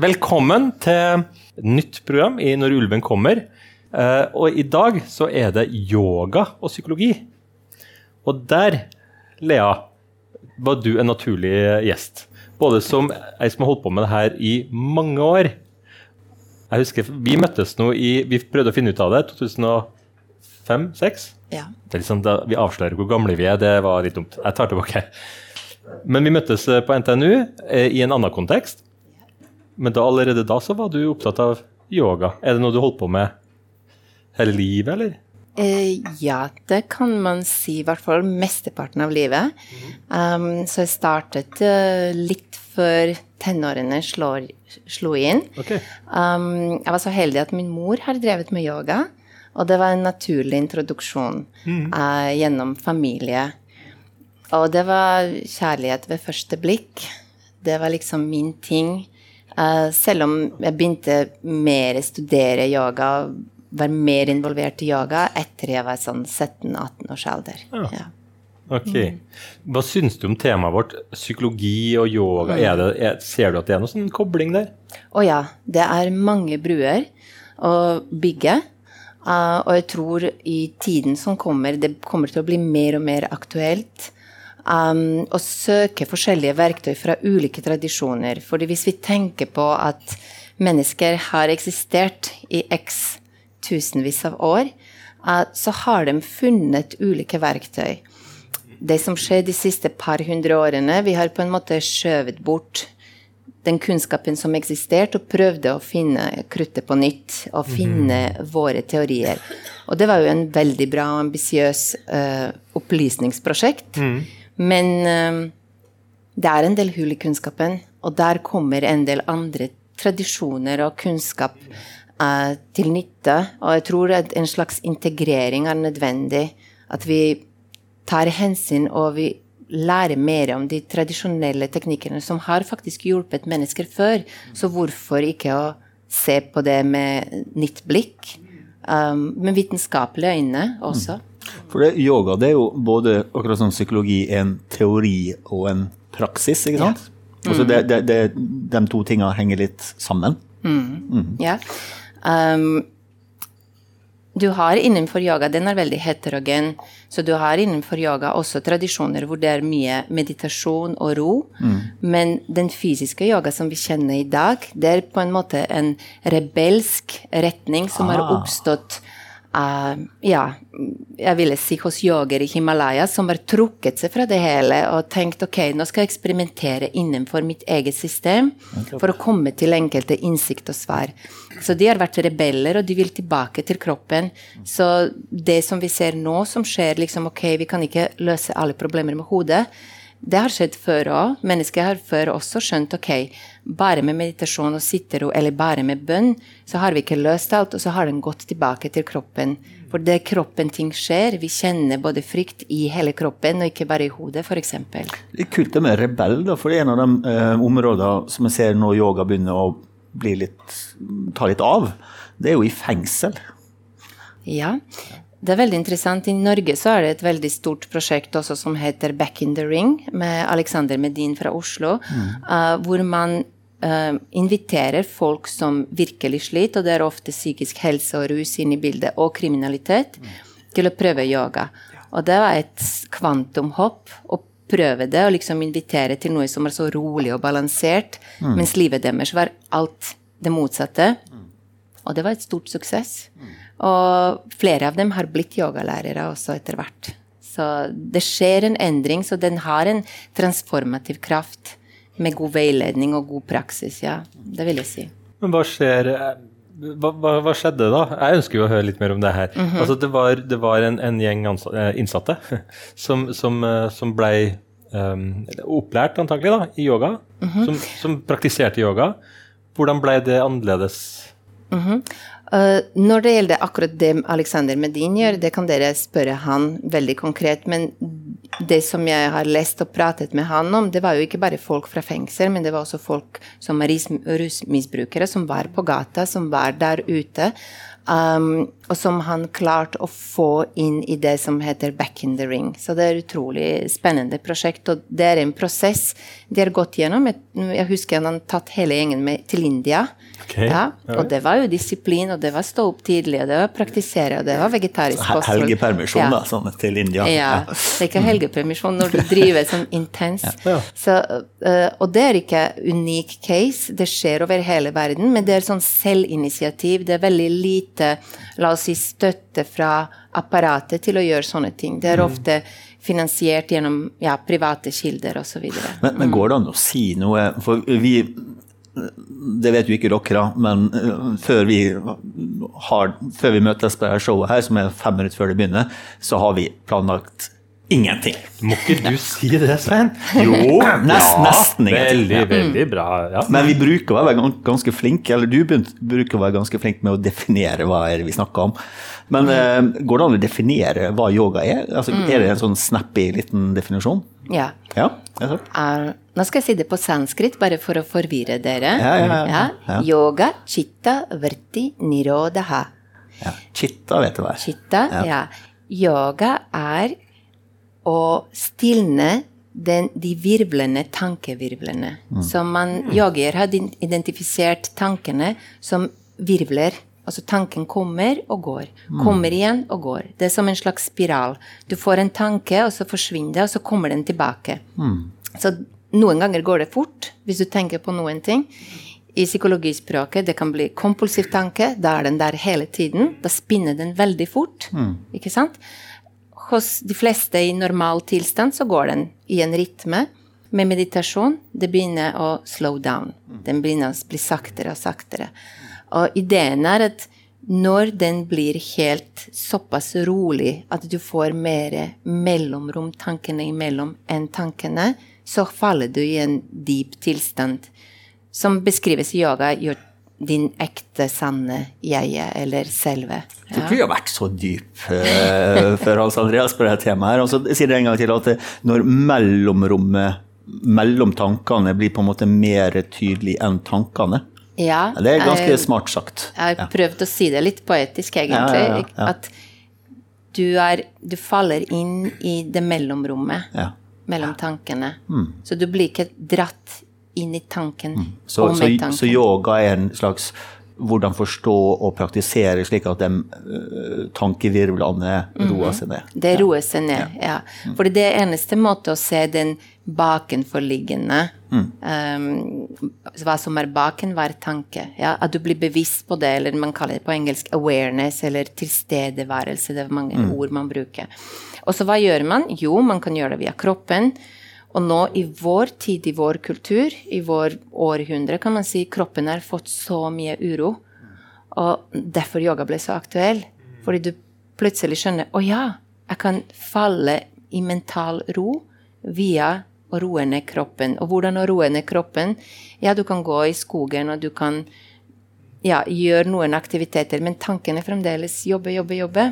Velkommen til nytt program i Når ulven kommer. Uh, og i dag så er det yoga og psykologi. Og der, Lea, var du en naturlig gjest. Både som ei som har holdt på med det her i mange år. Jeg husker Vi møttes nå i Vi prøvde å finne ut av det 2005-2006. Ja. Sånn, da, vi avslører hvor gamle vi er. Det var litt dumt. Jeg tar tilbake. Men vi møttes eh, på NTNU eh, i en annen kontekst. Men da, allerede da så var du opptatt av yoga. Er det noe du holdt på med hele livet, eller? Eh, ja, det kan man si. I hvert fall mesteparten av livet. Um, så jeg startet uh, litt før tenårene slår, slo inn. Okay. Um, jeg var så heldig at min mor har drevet med yoga. Og det var en naturlig introduksjon eh, gjennom familie. Og det var kjærlighet ved første blikk. Det var liksom min ting. Eh, selv om jeg begynte mer å studere yoga, være mer involvert i yoga etter jeg var sånn 17-18 års alder. Ja. Ja. Ok. Hva syns du om temaet vårt, psykologi og yoga? Er det, er, ser du at det er noen sånn kobling der? Å ja, det er mange bruer å bygge. Uh, og jeg tror i tiden som kommer, det kommer til å bli mer og mer aktuelt um, å søke forskjellige verktøy fra ulike tradisjoner. Fordi hvis vi tenker på at mennesker har eksistert i x tusenvis av år, uh, så har de funnet ulike verktøy. Det som skjer de siste par hundre årene, vi har på en måte skjøvet bort den kunnskapen som eksisterte, og prøvde å finne kruttet på nytt og finne våre teorier. Og det var jo en veldig bra og ambisiøs uh, opplysningsprosjekt. Men eh, det er en del hull i kunnskapen, og der kommer en del andre tradisjoner og kunnskap eh, til nytte. Og jeg tror at en slags integrering er nødvendig. At vi tar hensyn og vi lærer mer om de tradisjonelle teknikkene som har faktisk hjulpet mennesker før. Så hvorfor ikke å se på det med nytt blikk? Um, med vitenskapelige øyne også. For det, yoga det er jo både akkurat som psykologi en teori og en praksis, ikke sant? Altså det, det, det, de to tingene henger litt sammen. Ja. Um, du har innenfor yoga, den er veldig heterogen, så du har innenfor yoga også tradisjoner hvor det er mye meditasjon og ro. Men den fysiske yoga som vi kjenner i dag, det er på en måte en rebelsk retning som har Ah. oppstått eh, ja, jeg ville si hos yogere i Himalaya som har trukket seg fra det hele og tenkt ok, nå skal jeg eksperimentere innenfor mitt eget system for å komme til enkelte innsikt og svar. Så de har vært rebeller, og de vil tilbake til kroppen. Så det som vi ser nå, som skjer liksom ok, vi kan ikke løse alle problemer med hodet. Det har skjedd før òg. Mennesker har før også skjønt ok, bare med meditasjon og sittero, eller bare med bønn, så har vi ikke løst alt, og så har den gått tilbake til kroppen. For det er kroppen ting skjer. Vi kjenner både frykt i hele kroppen, og ikke bare i hodet, f.eks. Litt kult det med rebell, da, for det er en av de eh, områdene som jeg ser nå yoga begynner å bli litt, ta litt av. Det er jo i fengsel. Ja, det er veldig interessant. I Norge så er det et veldig stort prosjekt også som heter Back in the Ring, med Alexander Medin fra Oslo, eh, hvor man uh, inviterer folk som virkelig sliter, og det er ofte psykisk helse og rus inne i bildet, og kriminalitet, til å prøve yoga. Og det var et kvantumhopp å prøve det, og liksom invitere til noe som er så rolig og balansert, mens livet deres var alt det motsatte. Og det var et stort suksess. Og flere av dem har blitt yogalærere også etter hvert. Så det skjer en endring, så den har en transformativ kraft med god veiledning og god praksis, ja. Det vil jeg si. Men hva skjer hva, hva, hva skjedde da? Jeg ønsker jo å høre litt mer om det her. Altså, det var, det var en, en gjeng eh, innsatte som, som, eh, som ble um, opplært, antagelig, da, i yoga. som, som praktiserte yoga. Hvordan ble det annerledes? Uh, når det gjelder akkurat det Alexander Medin gjør, det kan dere spørre han veldig konkret. Men det som jeg har lest og pratet med han om, det var jo ikke bare folk fra fengsel, men det var også folk som er rusmisbrukere, som var på gata, som var der ute. Um, og som han klarte å få inn i det som heter Back in the Ring. Så det er et utrolig spennende prosjekt, og det er en prosess de har gått gjennom. Jeg husker han har tatt hele gjengen med til India. Okay. Ja, og det var jo disiplin, og det var stå opp tidlig, og det var praktisere, og det var vegetarisk kosthold. Helgepermisjon, ja. da, sånn til India. Ja, det er ikke helgepermisjon når du driver sånn intens. Ja. Så, uh, og det er ikke unik case, det skjer over hele verden, men det er sånn selvinitiativ. Det er veldig lite la oss si, støtte fra apparatet til å gjøre sånne ting. Det er Mm. ofte finansiert gjennom ja, private kilder osv. Men, men går det an å si noe For vi Det vet jo ikke dere, men uh, før vi, har, før vi møtes på dette showet her, som er fem minutter før det begynner, så har vi planlagt ingenting. Må ikke du si det, Svein? Jo, nest, nesten ingenting. Veldig, Mm. veldig bra. Ja. Men vi bruker å være ganske flinke, eller du bruker å være ganske flink med å definere hva er det vi snakker om. Men eh, går det an å definere hva yoga er? Altså, Er det en sånn snappy liten definisjon? Ja. Ja? er? Uh, nå skal jeg si det på sanskrit, bare for å forvirre dere. Ja, ja, ja. Ja. Yoga, chitta, vrti nirodaha. ja. Chitta vet du hva er. Chitta, Ja. ja. Yoga er å stilne den, de virvlende tankevirvlene. som man, jager har identifisert tankene som virvler. Altså tanken kommer og går. Kommer igjen og går. Det er som en slags spiral. Du får en tanke, og så forsvinner det, og så kommer den tilbake. Så noen ganger går det fort, hvis du tenker på noen ting. I psykologispråket det kan bli kompulsiv tanke. Da er den der hele tiden. Da spinner den veldig fort. Ikke sant? Hos de fleste i normal tilstand så går den i en rytme. Med meditasjon det begynner å slow down. Den begynner å bli saktere og saktere. Og ideen er at når den blir helt såpass rolig at du får mer mellomrom tankene imellom enn tankene, så faller du i en dyp tilstand som beskrives i yoga gjør din ekte, sanne jeget eller selve. Jeg tror ikke vi har vært så dyp uh, før Hans Andreas på dette temaet. her. Og så sier det en gang til at når mellomrommet mellom tankene blir på en måte mer tydelig enn tankene. Ja, Ja, Det er ganske jeg- smart sagt. Jeg har prøvd å si det litt poetisk, egentlig. Ja, ja, ja, ja. At du, er, du faller inn i det mellomrommet Ja. mellom tankene. Så du blir ikke dratt inn i tanken Mm. Så, og så, med tanken. så yoga er en slags hvordan forstå og praktisere slik at de uh, tankevirvlene roer seg ned. Det roer seg ned, ja. For det er eneste måte å se den bakenforliggende um, Hva som er baken hver tanke. Ja, at du blir bevisst på det, eller man kaller det på engelsk awareness, eller tilstedeværelse. Det er mange ord man bruker. Og så hva gjør man? Jo, man kan gjøre det via kroppen. Og nå i vår tid, i vår kultur, i vår århundre, kan man si kroppen har fått så mye uro. Og derfor yoga ble så aktuell. Fordi du plutselig skjønner å ja, jeg kan falle i mental ro via å roe ned kroppen. Og hvordan å roe ned kroppen? Ja, du kan gå i skogen, og du kan ja, gjøre noen aktiviteter, men tankene fremdeles jobbe, jobbe, jobbe.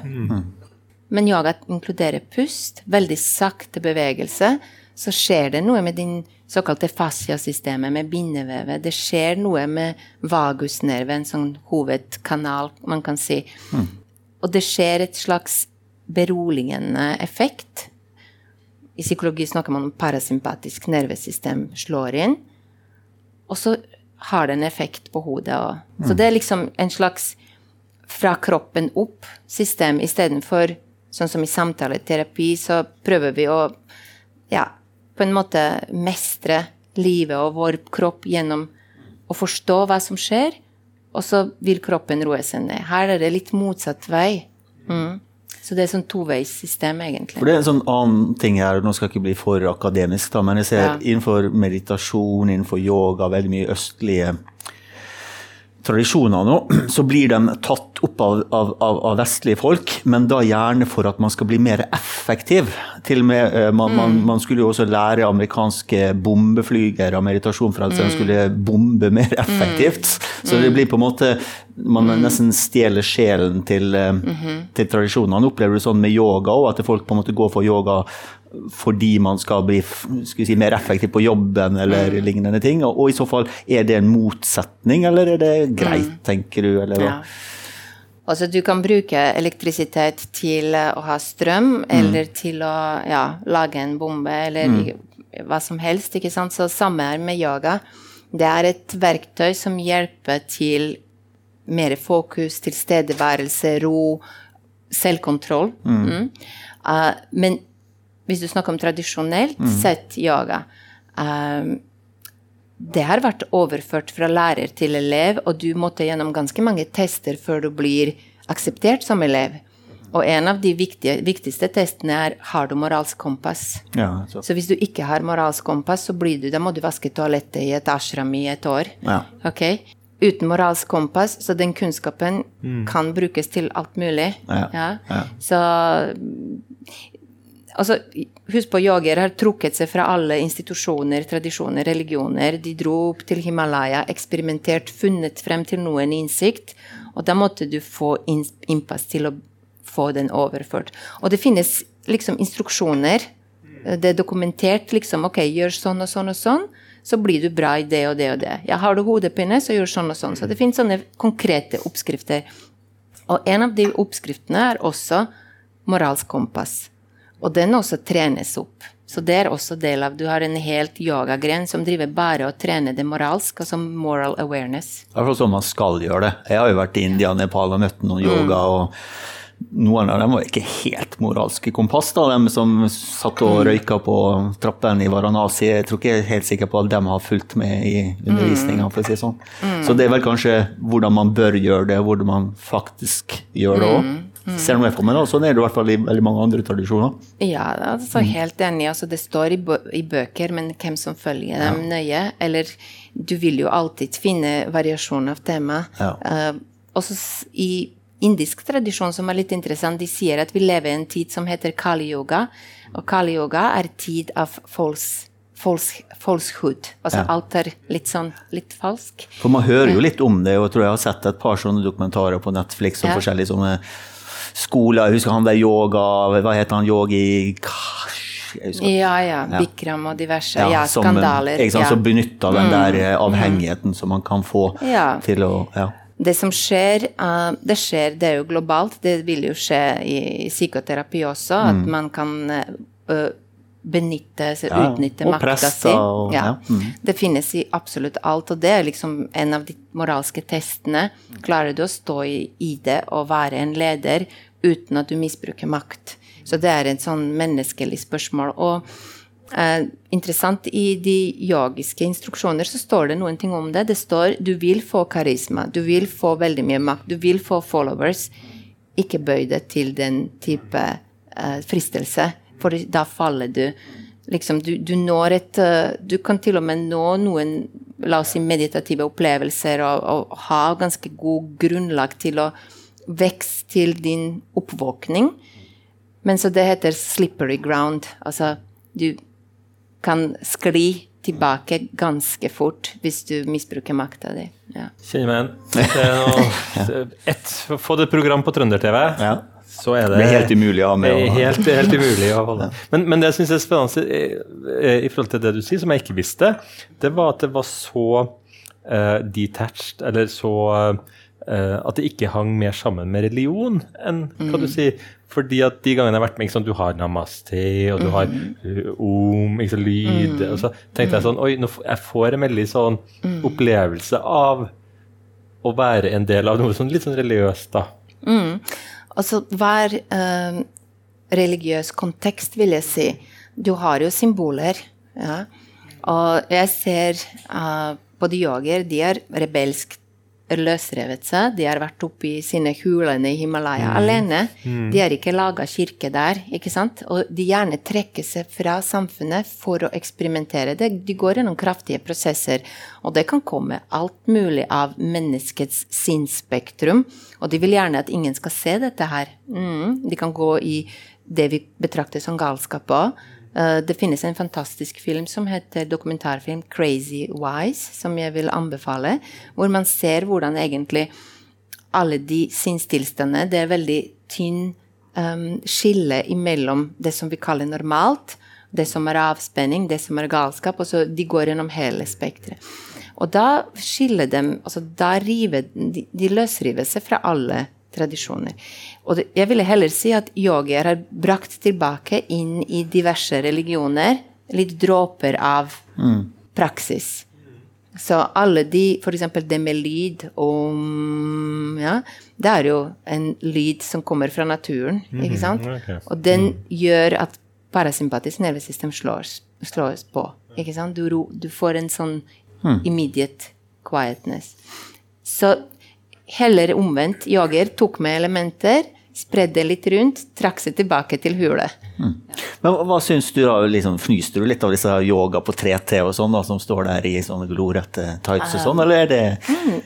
Men yoga inkluderer pust, veldig sakte bevegelse. Så skjer det noe med din såkalte fasciasystemet, med bindevevet. Det skjer noe med vagusnerven, en sånn hovedkanal, man kan si. Og det skjer et slags beroligende effekt. I psykologi snakker man om parasympatisk nervesystem slår inn. Og så har det en effekt på hodet òg. Så det er liksom en slags fra kroppen opp-system istedenfor sånn som i samtaleterapi, så prøver vi å ja, på en måte mestre livet og vår kropp gjennom å forstå hva som skjer, og så vil kroppen roe seg ned. Her er det litt motsatt vei. Mm. Så det er sånn toveissystem, egentlig. For det er en sånn annen ting her, nå skal jeg ikke bli for akademisk, da, men jeg ser Ja. innenfor meditasjon, innenfor yoga, veldig mye østlige tradisjoner nå, så blir de tatt opp av, av, av, vestlige folk, men da gjerne for at man skal bli mer effektiv. Til og med, eh, man, mm. man, man skulle jo også lære amerikanske bombeflygere meditasjon for at de mm. skulle bombe mer effektivt. Mm. Så det blir på en måte Man mm. nesten stjeler sjelen til, -hmm. til tradisjonene. Opplever du sånn med yoga òg, at folk på en måte går for yoga fordi man skal bli skal si, mer effektiv på jobben eller mm. lignende ting? Og, og, i så fall, er det en motsetning, eller er det greit, mm. tenker du? Eller Ja. Altså, du kan bruke elektrisitet til å ha strøm, mm. eller til å ja, lage en bombe, eller mm. hva som helst. ikke sant? Så samme er med yoga. Det er et verktøy som hjelper til mer fokus, tilstedeværelse, ro, selvkontroll. Mm. Uh, men hvis du snakker om tradisjonelt mm. sett yoga um, Det har vært overført fra lærer til elev, og du måtte gjennom ganske mange tester før du blir akseptert som elev. Og en av de viktige, viktigste testene er har du moralsk kompass. Ja, så. så. hvis du ikke har moralsk kompass, så blir du, da må du vaske toalettet i et ashram i et år. Ja. Ok? Uten moralsk kompass, så den kunnskapen mm. kan brukes til alt mulig. Ja. Så Altså, husk på, yogere har trukket seg fra alle institusjoner, tradisjoner, religioner. De dro opp til Himalaya, eksperimentert, funnet frem til noen innsikt. Og da måtte du få innpass til å få den overført. Og det finnes liksom instruksjoner. Det er dokumentert liksom Ok, gjør sånn og sånn og sånn, så blir du bra i det og det og det. Ja, har du hodepine, så gjør sånn og sånn. Så det finnes sånne konkrete oppskrifter. Og en av de oppskriftene er også moralsk kompass. Og den også trenes opp. Så det er også del av Du har en helt yogagren som driver bare og trener det moralsk, altså moral awareness. Det er sånn man skal gjøre det. Jeg har jo vært i India Nepal og møtt noen yoga. Mm. og noen av dem var ikke helt moralske kompass, da, de som satt og mm. røyka på trappen i Varanasi. Jeg tror ikke jeg er helt sikker på at de har fulgt med i undervisninga, for å si det sånn. Mm. Så det er vel kanskje hvordan man bør gjøre det, hvordan man faktisk gjør det òg. Mm. Mm. Ser noe for meg da, Sånn er det i hvert fall i veldig mange andre tradisjoner. Ja, altså, helt enig. Altså, det står i, i, bøker, men hvem som følger dem ja. nøye Eller du vil jo alltid finne variasjon av tema. Ja. Uh, også i indisk tradisjon som er litt interessant, de sier at vi lever i en tid som heter kali-yoga. Og kali-yoga er tid av falsk falskhood. Altså ja. alt er litt sånn litt falsk. For man hører jo litt om det, og jeg tror jeg har sett et par sånne dokumentarer på Netflix og ja. forskjellige sånne skoler. Jeg husker han der yoga Hva heter han? Yogi ja, ja. Bikram og diverse. Ja, ja skandaler. Som, sant, ja. Så benytter den der mm. Eh, avhengigheten som man kan få ja. til å ja. Det som skjer, uh, det skjer, det er jo globalt. Det vil jo skje i, i psykoterapi også, mm. at man kan uh, benytte, ja, utnytte makta si. Og, ja. ja. Mm. Det finnes i absolutt alt, og det er liksom en av de moralske testene. Klarer du å stå i, det og være en leder uten at du misbruker makt? Så det er et sånn menneskelig spørsmål. Og eh, interessant, i de yogiske instruksjoner så står det noen ting om det. Det står du vil få karisma, du vil få veldig mye makt, du vil få followers. Ikke bøy deg til den type eh, fristelse for da faller du. Liksom, du, du, når et eh, Du kan til og med nå noen la oss si meditative opplevelser og, og ha ganske god grunnlag til å vokse til din oppvåkning. Men så det heter slippery ground. Altså, du kan skli tilbake ganske fort hvis du misbruker makta di. Ja. Kjenner meg igjen. Få det program på Trønder-TV. Ja så er det, det er helt umulig å ha med. Helt, helt umulig å holde. Men, men det jeg syns er spennende i, forhold til det du sier, som jeg ikke visste, det var at det var så uh, detached, eller så uh, At det ikke hang mer sammen med religion enn hva du mm. sier. Fordi at de gangene jeg har vært med, sant, du har namaste, og du har uh, om, ikke sant, lyd mm. Og så tenkte jeg sånn Oi, nå, jeg får en veldig sånn mm. opplevelse av å være en del av noe sånn litt sånn religiøst, da. Mm. Altså hver eh, religiøs kontekst, vil jeg si. Du har jo symboler. Ja? Og jeg ser eh, på de yoger, de er rebelsk, løsrevet seg. De har vært oppe i sine hulene i Himalaya alene. De har ikke laga kirke der, ikke sant? Og de gjerne trekker seg fra samfunnet for å eksperimentere. De går gjennom kraftige prosesser, og det kan komme alt mulig av menneskets sinnsspektrum. Og de vil gjerne at ingen skal se dette her. Mm, de kan gå i det vi betrakter som galskap òg. Uh, det finnes en fantastisk film som heter dokumentarfilm 'Crazy Wise', som jeg vil anbefale, hvor man ser hvordan egentlig alle de sinnstilstandene Det er veldig tynn um, skille imellom det som vi kaller normalt, det som er avspenning, det som er galskap. og så De går gjennom hele spekteret. Og da skiller dem altså da river, de, de løsriver seg fra alle tradisjoner. Og det, jeg ville heller si at yogier har brakt tilbake inn i diverse religioner litt dråper av Mm. praksis. Så alle de, f.eks. det med lyd om ja, Det er jo en lyd som kommer fra naturen, ikke sant? Okay. Og den gjør at parasympatisk nervesystem slås, slås på. Ikke sant? Du, ro, du får en sånn immediate quietness. Så heller omvendt. Jager tok med elementer, spredde litt rundt, trakk seg tilbake til hulet. Men hva syns du da, liksom, fnyser du litt av disse yoga på 3T og sånn, da, som står der i sånne glorete tights og sånn, eller er det,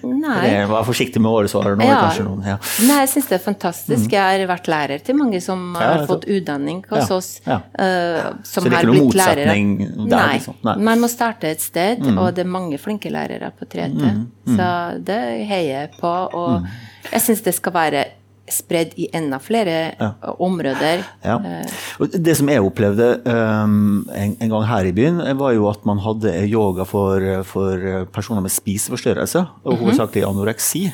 Nei. er det Vær forsiktig med årets nå, Ja. kanskje noen. Ja. Nei, jeg syns det er fantastisk. Jeg har vært lærer til mange som har fått utdanning hos oss. eh, som Så det er ikke noen motsetning der, Nei. liksom? Nei. Mm. Man må starte et sted, og det er mange flinke lærere på 3T. Så det heier jeg på. Og Mm. jeg syns det skal være spredd i enda flere Ja. områder. Ja. Eh, det som jeg opplevde um, en, en gang her i byen, var jo at man hadde yoga for, for personer med spiseforstyrrelse, og hovedsakelig anoreksi.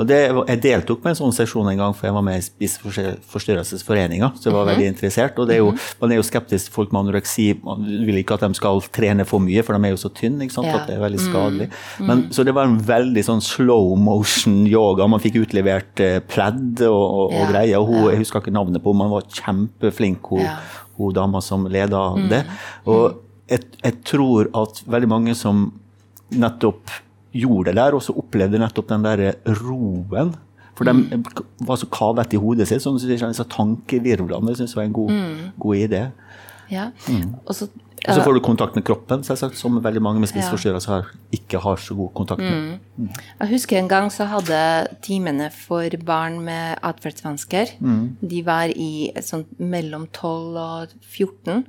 Og det, jeg deltok med en sånn sesjon en gang, for jeg var med i Spiseforstyrrelsesforeninga, så jeg var veldig interessert. Og det er jo, man er jo skeptisk til folk med anoreksi. Man vil ikke at de skal trene for mye, for de er jo så tynne. ikke sant, Ja. at det er veldig skadelig. Men, så det var en veldig sånn slow motion yoga. Man fikk utlevert eh, pledd og, og, og Ja, greier. Og hun, jeg husker ikke navnet på henne, men var kjempeflink, hun, hun dama som leda Mm. det. Og jeg, jeg tror at veldig mange som nettopp gjorde det der, også opplevde nettopp den der roen. For de Mm. var så kavete i hodet sitt, sånn at disse tankevirvlene syns jeg var en god, Mm. god idé. Ja. Og så Og så får du kontakt med kroppen, selvsagt, som veldig mange med spiseforstyrrelser ja. ikke har så god kontakt med. Jeg husker en gang så hadde timene for barn med atferdsvansker De var i sånn mellom 12 og 14.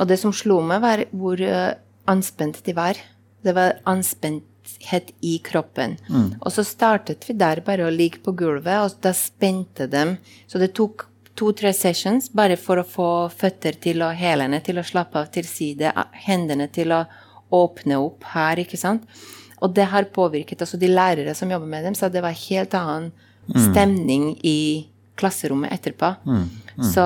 Og det som slo meg, var hvor eh, anspent de var. Det var anspenthet i kroppen. Og så startet vi der bare å ligge på gulvet, og da spente dem. Så det tok to-tre sessions bare for å få føtter til å hælene til å slappe av til side, hendene til å åpne opp her, ikke sant. Og det har påvirket også de lærere som jobber med dem, så det var helt annen stemning i klasserommet etterpå. Så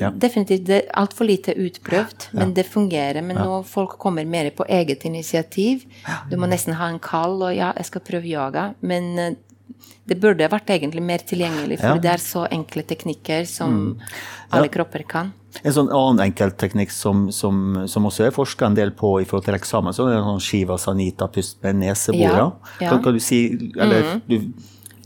Ja. definitivt det er altfor lite utprøvd, men det fungerer. Men nå folk kommer mer på eget initiativ. Du må nesten ha en kall og ja, jeg skal prøve yoga. Men eh, det burde vært egentlig mer tilgjengelig, for Ja. det er så enkle teknikker som alle kropper kan. En sånn annen enkeltteknikk som, som, som også er forska en del på i forhold til eksamen, så er det sånn Shiva Sanita, pust med nesebora. Ja. Kan, kan du si eller, du,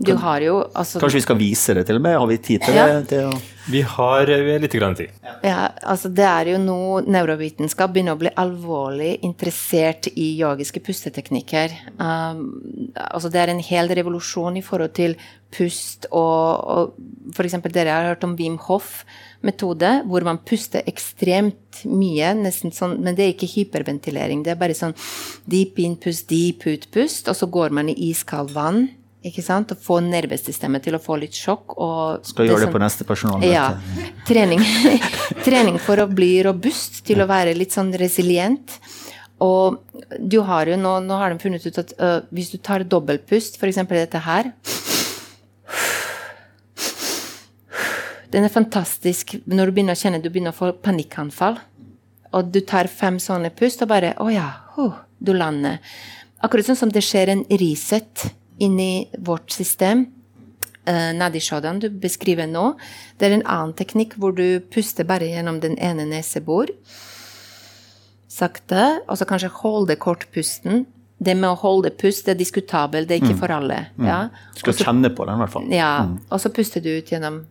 Du har jo altså Kanskje vi skal vise det til og med? Har vi tid til Ja. det? Til å- Vi har eh, litt grann tid. Ja, altså det er jo nå neurovitenskap begynner å bli alvorlig interessert i yogiske pusteteknikker. Um, altså det er en hel revolusjon i forhold til pust og, og eksempel dere har hørt om Wim Hof-metode, hvor man puster ekstremt mye, nesten sånn, men det er ikke hyperventilering. Det er bare sånn deep in-pust, deep ut-pust, og så går man i iskaldt vann. Ikke sant? Å få nervesystemet til å få litt sjokk. Og Skal gjøre det som- på neste personalmøte. ja. Trening, trening for å bli robust, til å være litt sånn resilient. Og du har jo nå, nå har de funnet ut at uh, hvis du tar dobbeltpust, f.eks. dette her Den er fantastisk når du begynner å kjenne du begynner å få panikkanfall. Og du tar fem sånne pust og bare Å ja, huh, du lander. Akkurat sånn som det skjer en reset inni vårt system. Uh, Nadi Shodan du beskriver nå, det er en annen teknikk hvor du puster bare gjennom den ene nesebor. Sakte, og så kanskje holde kortpusten. det med å holde pust, det er diskutabelt, det er ikke for alle. Ja. Du skal kjenne på den, i hvert fall. Ja, og så puster du ut gjennom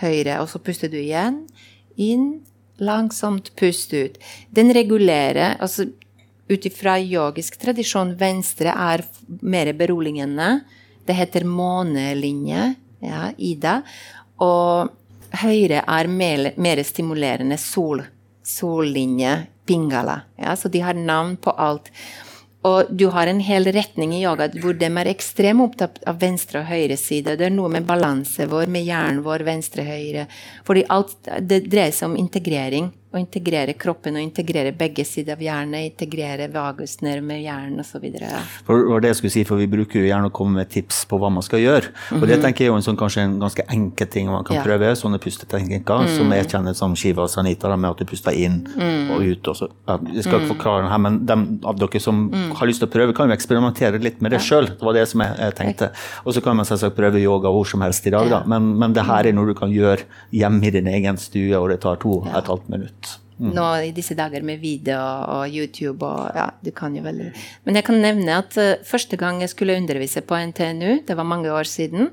høyre, og så puster du igjen. Inn, langsomt pust ut. Den regulerer altså Ut ifra yogisk tradisjon, venstre er mer beroligende. Det heter månelinje, ja, Ida. Og høyre er mer, mer stimulerende, sol. Sollinje, pingala. Ja, så de har navn på alt. Og du har en hel retning i yoga hvor de er ekstremt opptatt av venstre og høyre side. Det er noe med balanse vår, med hjernen vår, venstre-høyre. Fordi alt, det dreier seg om integrering. Å integrere kroppen og integrere begge sider av hjernen. Integrere vagusner med hjernen osv. Det var det jeg skulle si, for vi bruker jo gjerne å komme med tips på hva man skal gjøre. Og det tenker jeg er en sånn, kanskje en ganske enkel ting man kan Ja. prøve. Sånne pusteteknikker som jeg kjenner som Shiva og Sanita, med at du puster inn og ut. Og så, jeg skal ikke forklare det her, men de av dere som har lyst til å prøve, kan jo eksperimentere litt med det sjøl. Det var det som jeg, jeg tenkte. Og så kan man selvsagt prøve yoga hvor som helst i dag, da. Men, men det her er noe du kan gjøre hjemme i din egen stue, og det tar to og et halvt minutt. Nå i disse dager med video og YouTube og ja, du kan jo veldig Men jeg kan nevne at uh, første gang jeg skulle undervise på NTNU, det var mange år siden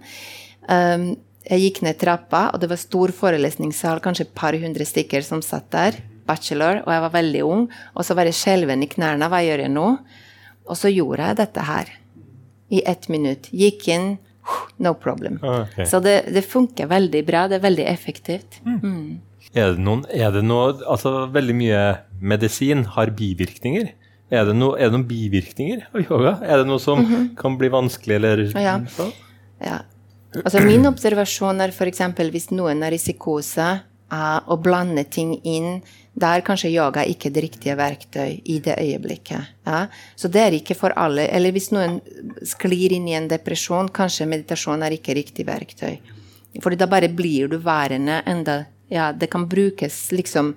um, Jeg gikk ned trappa, og det var stor forelesningssal, kanskje et par hundre stykker som satt der. Bachelor, og jeg var veldig ung. Og så var jeg skjelven i knærne. Hva gjør jeg nå? Og så gjorde jeg dette her. I ett minutt. Gikk inn. No problem. Okay. Så det, det funker veldig bra. Det er veldig effektivt. Er det, noen, er det noe Altså, veldig mye medisin har bivirkninger. Er det, noe, er det noen bivirkninger av yoga? Er det noe som kan bli vanskelig, eller Ja. Ja. Altså min observasjon er f.eks. hvis noen er i psykose, eh, å blande ting inn Da er kanskje yoga ikke det riktige verktøy i det øyeblikket. Ja? Så det er ikke for alle. Eller hvis noen sklir inn i en depresjon, kanskje meditasjon er ikke riktig verktøy. Fordi da bare blir du værende enda Ja, det kan brukes liksom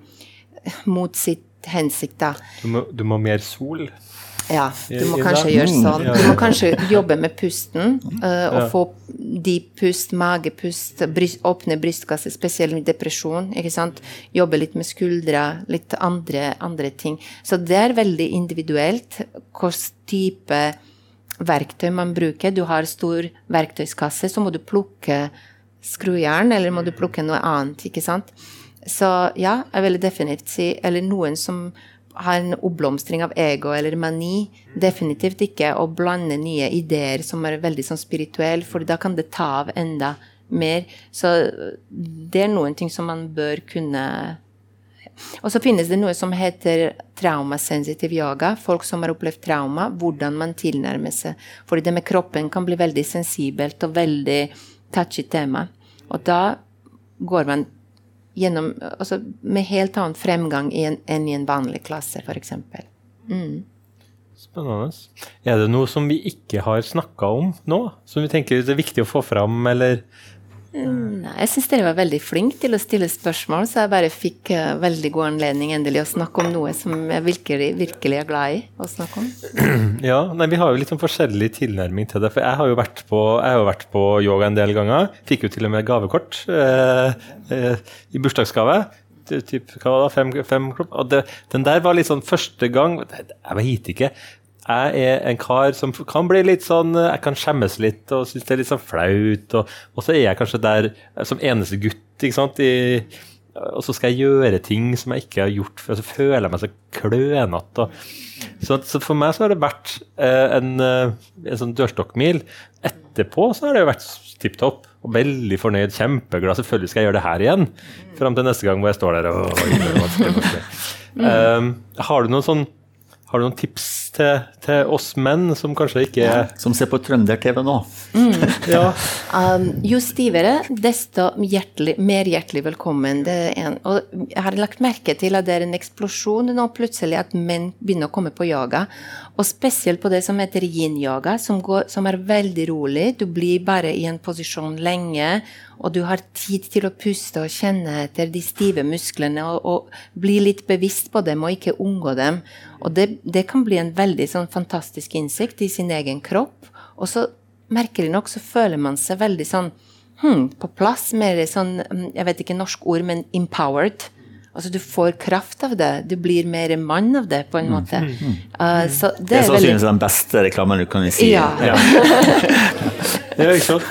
mot sitt hensikt, da. Du, må, du må mer sol. Ja, du må kanskje gjøre Mm, sånn. Du må kanskje jobbe med pusten, Uh, og få dyp pust, magepust, bryst, åpne brystkasse, spesielt med depresjon. ikke sant? Jobbe litt med skuldra, litt andre, andre ting. Så det er veldig individuelt hvilken type verktøy man bruker. Du har stor verktøyskasse, så må du plukke skrujern, eller må du plukke noe annet, ikke sant? Så ja, jeg vil definitivt si Eller noen som har en oppblomstring av ego eller mani. Definitivt ikke å blande nye ideer som er veldig sånn spirituelle, for da kan det ta av enda mer. Så det er noen ting som man bør kunne og så finnes det noe som heter traumasensitiv yoga. Folk som har opplevd trauma, hvordan man tilnærmer seg. Fordi det med kroppen kan bli veldig sensibelt og veldig touchy tema. Og da går man gjennom altså med helt annen fremgang i en, enn i en vanlig klasse, f.eks. Spennende. Er det noe som vi ikke har snakka om nå, som vi tenker det er viktig å få fram, eller Nei, jeg syns dere var veldig flinke til å stille spørsmål, så jeg bare fikk eh, veldig god anledning endelig å snakke om noe som jeg virkelig, virkelig er glad i å snakke om. Ja, nei, vi har jo litt sånn forskjellig tilnærming til det. For jeg har jo vært på, jo vært på yoga en del ganger. Fikk jo til og med gavekort eh, eh, i bursdagsgave. Typ, hva var det, fem, fem? Og det, den der var litt sånn første gang Jeg vet ikke. Jeg er en kar som kan bli litt sånn Jeg kan skjemmes litt og synes det er litt sånn flaut. Og, og så er jeg kanskje der som eneste gutt, ikke sant. I, og så skal jeg gjøre ting som jeg ikke har gjort før. Så føler jeg meg så klønete. og så, så for meg så har det vært eh, en, eh, en sånn dørstokkmil. Etterpå så har det jo vært tipp topp. Og veldig fornøyd, kjempeglad. Selvfølgelig skal jeg gjøre det her igjen. Fram til neste gang hvor jeg står der og og, og, og, og, og, og, og, og, Um, har du noen sånn har du noen tips til, til oss menn som kanskje ikke er Som ser på trønder-TV nå. ja. Um, jo stivere, desto hjertelig, mer hjertelig velkommen. Det er en, og jeg har lagt merke til at det er en eksplosjon nå plutselig at menn begynner å komme på yoga. Og spesielt på det som heter yin-yoga, som, som er veldig rolig. Du blir bare i en posisjon lenge, og du har tid til å puste og kjenne etter de stive musklene og, og bli litt bevisst på dem og ikke unngå dem. Og det, det kan bli en veldig sånn fantastisk innsikt i sin egen kropp. Og så merkelig nok så føler man seg veldig sånn hmm, på plass, mer sånn Jeg vet ikke norsk ord, men empowered. Altså, du får kraft av det. Du blir mer mann av det, på en måte. Uh, så det, Det er sannsynligvis veldig den beste reklamen du kan si. Ja. Ja. ja, ikke sant?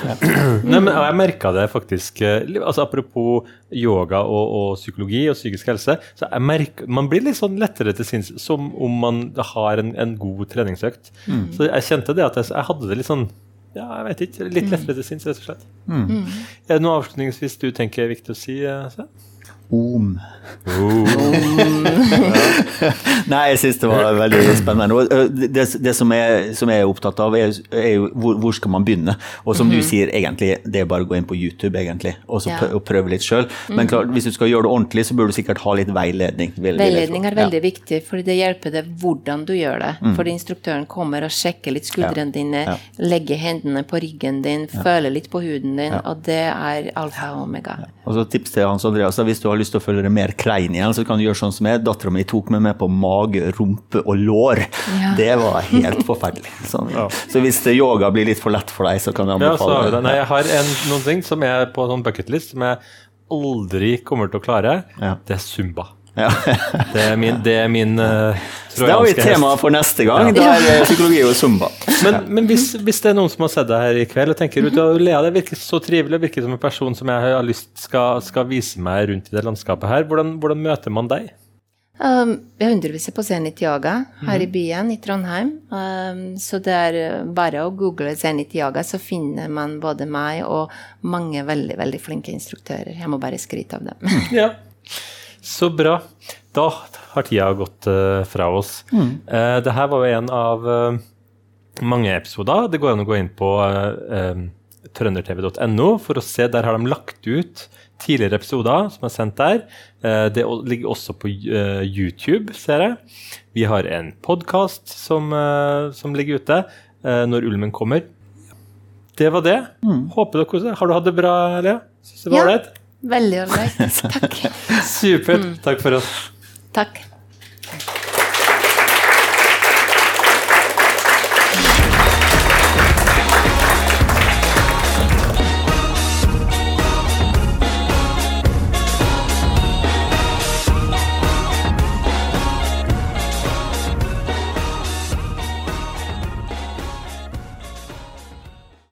Nei, men jeg merka det faktisk eh, altså Apropos yoga og, og psykologi og psykisk helse. så jeg merker, Man blir litt sånn lettere til sinns som om man har en, en god treningsøkt. Så jeg kjente det at jeg, jeg hadde det litt sånn ja, jeg vet ikke, litt lettere til sinns, rett og slett. Er det noe avslutningsvis du tenker er viktig å si? eh, Sven? Om. Nei, jeg syns det var veldig spennende. Det, det som, jeg, som jeg er opptatt av, er, jo hvor, hvor skal man begynne? Og som du sier, egentlig, det er bare å gå inn på YouTube egentlig, og så Ja. prø- og prøve litt sjøl. Men klart, hvis du skal gjøre det ordentlig, så bør du sikkert ha litt veiledning. Veiledning er veldig viktig, for det hjelper deg hvordan du gjør det. Fordi instruktøren kommer og sjekker litt skuldrene dine, Ja. legger hendene på ryggen din, føler litt på huden din, og det er alfa og omega. Og så tips til Hans Andreas, hvis du har lyst til å følge det mer klein igjen, så kan du gjøre sånn som jeg. Dattera mi tok meg med på mage, rumpe og lår. Ja. Det var helt forferdelig. Sånn. Så hvis yoga blir litt for lett for deg, så kan jeg Ja, så anbefale det. Nei, jeg har en, noen ting som er på sånn bucketlist som jeg aldri kommer til å klare. Ja. Det er zumba. Ja. Det er min, det er min uh, Så det har vi tema for neste gang. Da er det psykologi og zumba. Men, men hvis, hvis det er noen som har sett deg her i kveld og tenker ut og Lea, det virker så trivelig, virker som en person som jeg har lyst skal, skal vise meg rundt i det landskapet her, hvordan, hvordan møter man deg? Um, jeg underviser på Zenit Yoga her i byen, i Trondheim. Um, så det er uh, bare å google Zenitiaga, så finner man både meg og mange veldig, veldig flinke instruktører. Jeg må bare skryte av dem. Ja. Så bra. Da har tida gått eh, fra oss. Uh, det her var jo en av eh, mange episoder. Det går an å gå inn på trøndertv.no for å se. Der har de lagt ut tidligere episoder som er sendt der. Eh, det ligger også på eh, YouTube, ser jeg. Vi har en podkast som, eh, som ligger ute eh, når ulmen kommer. Det var det. Håper dere koser. Har du hatt det bra, Lea? Syns det var Ja. Veldig ålreit. Takk. Supert. Takk for oss. Takk.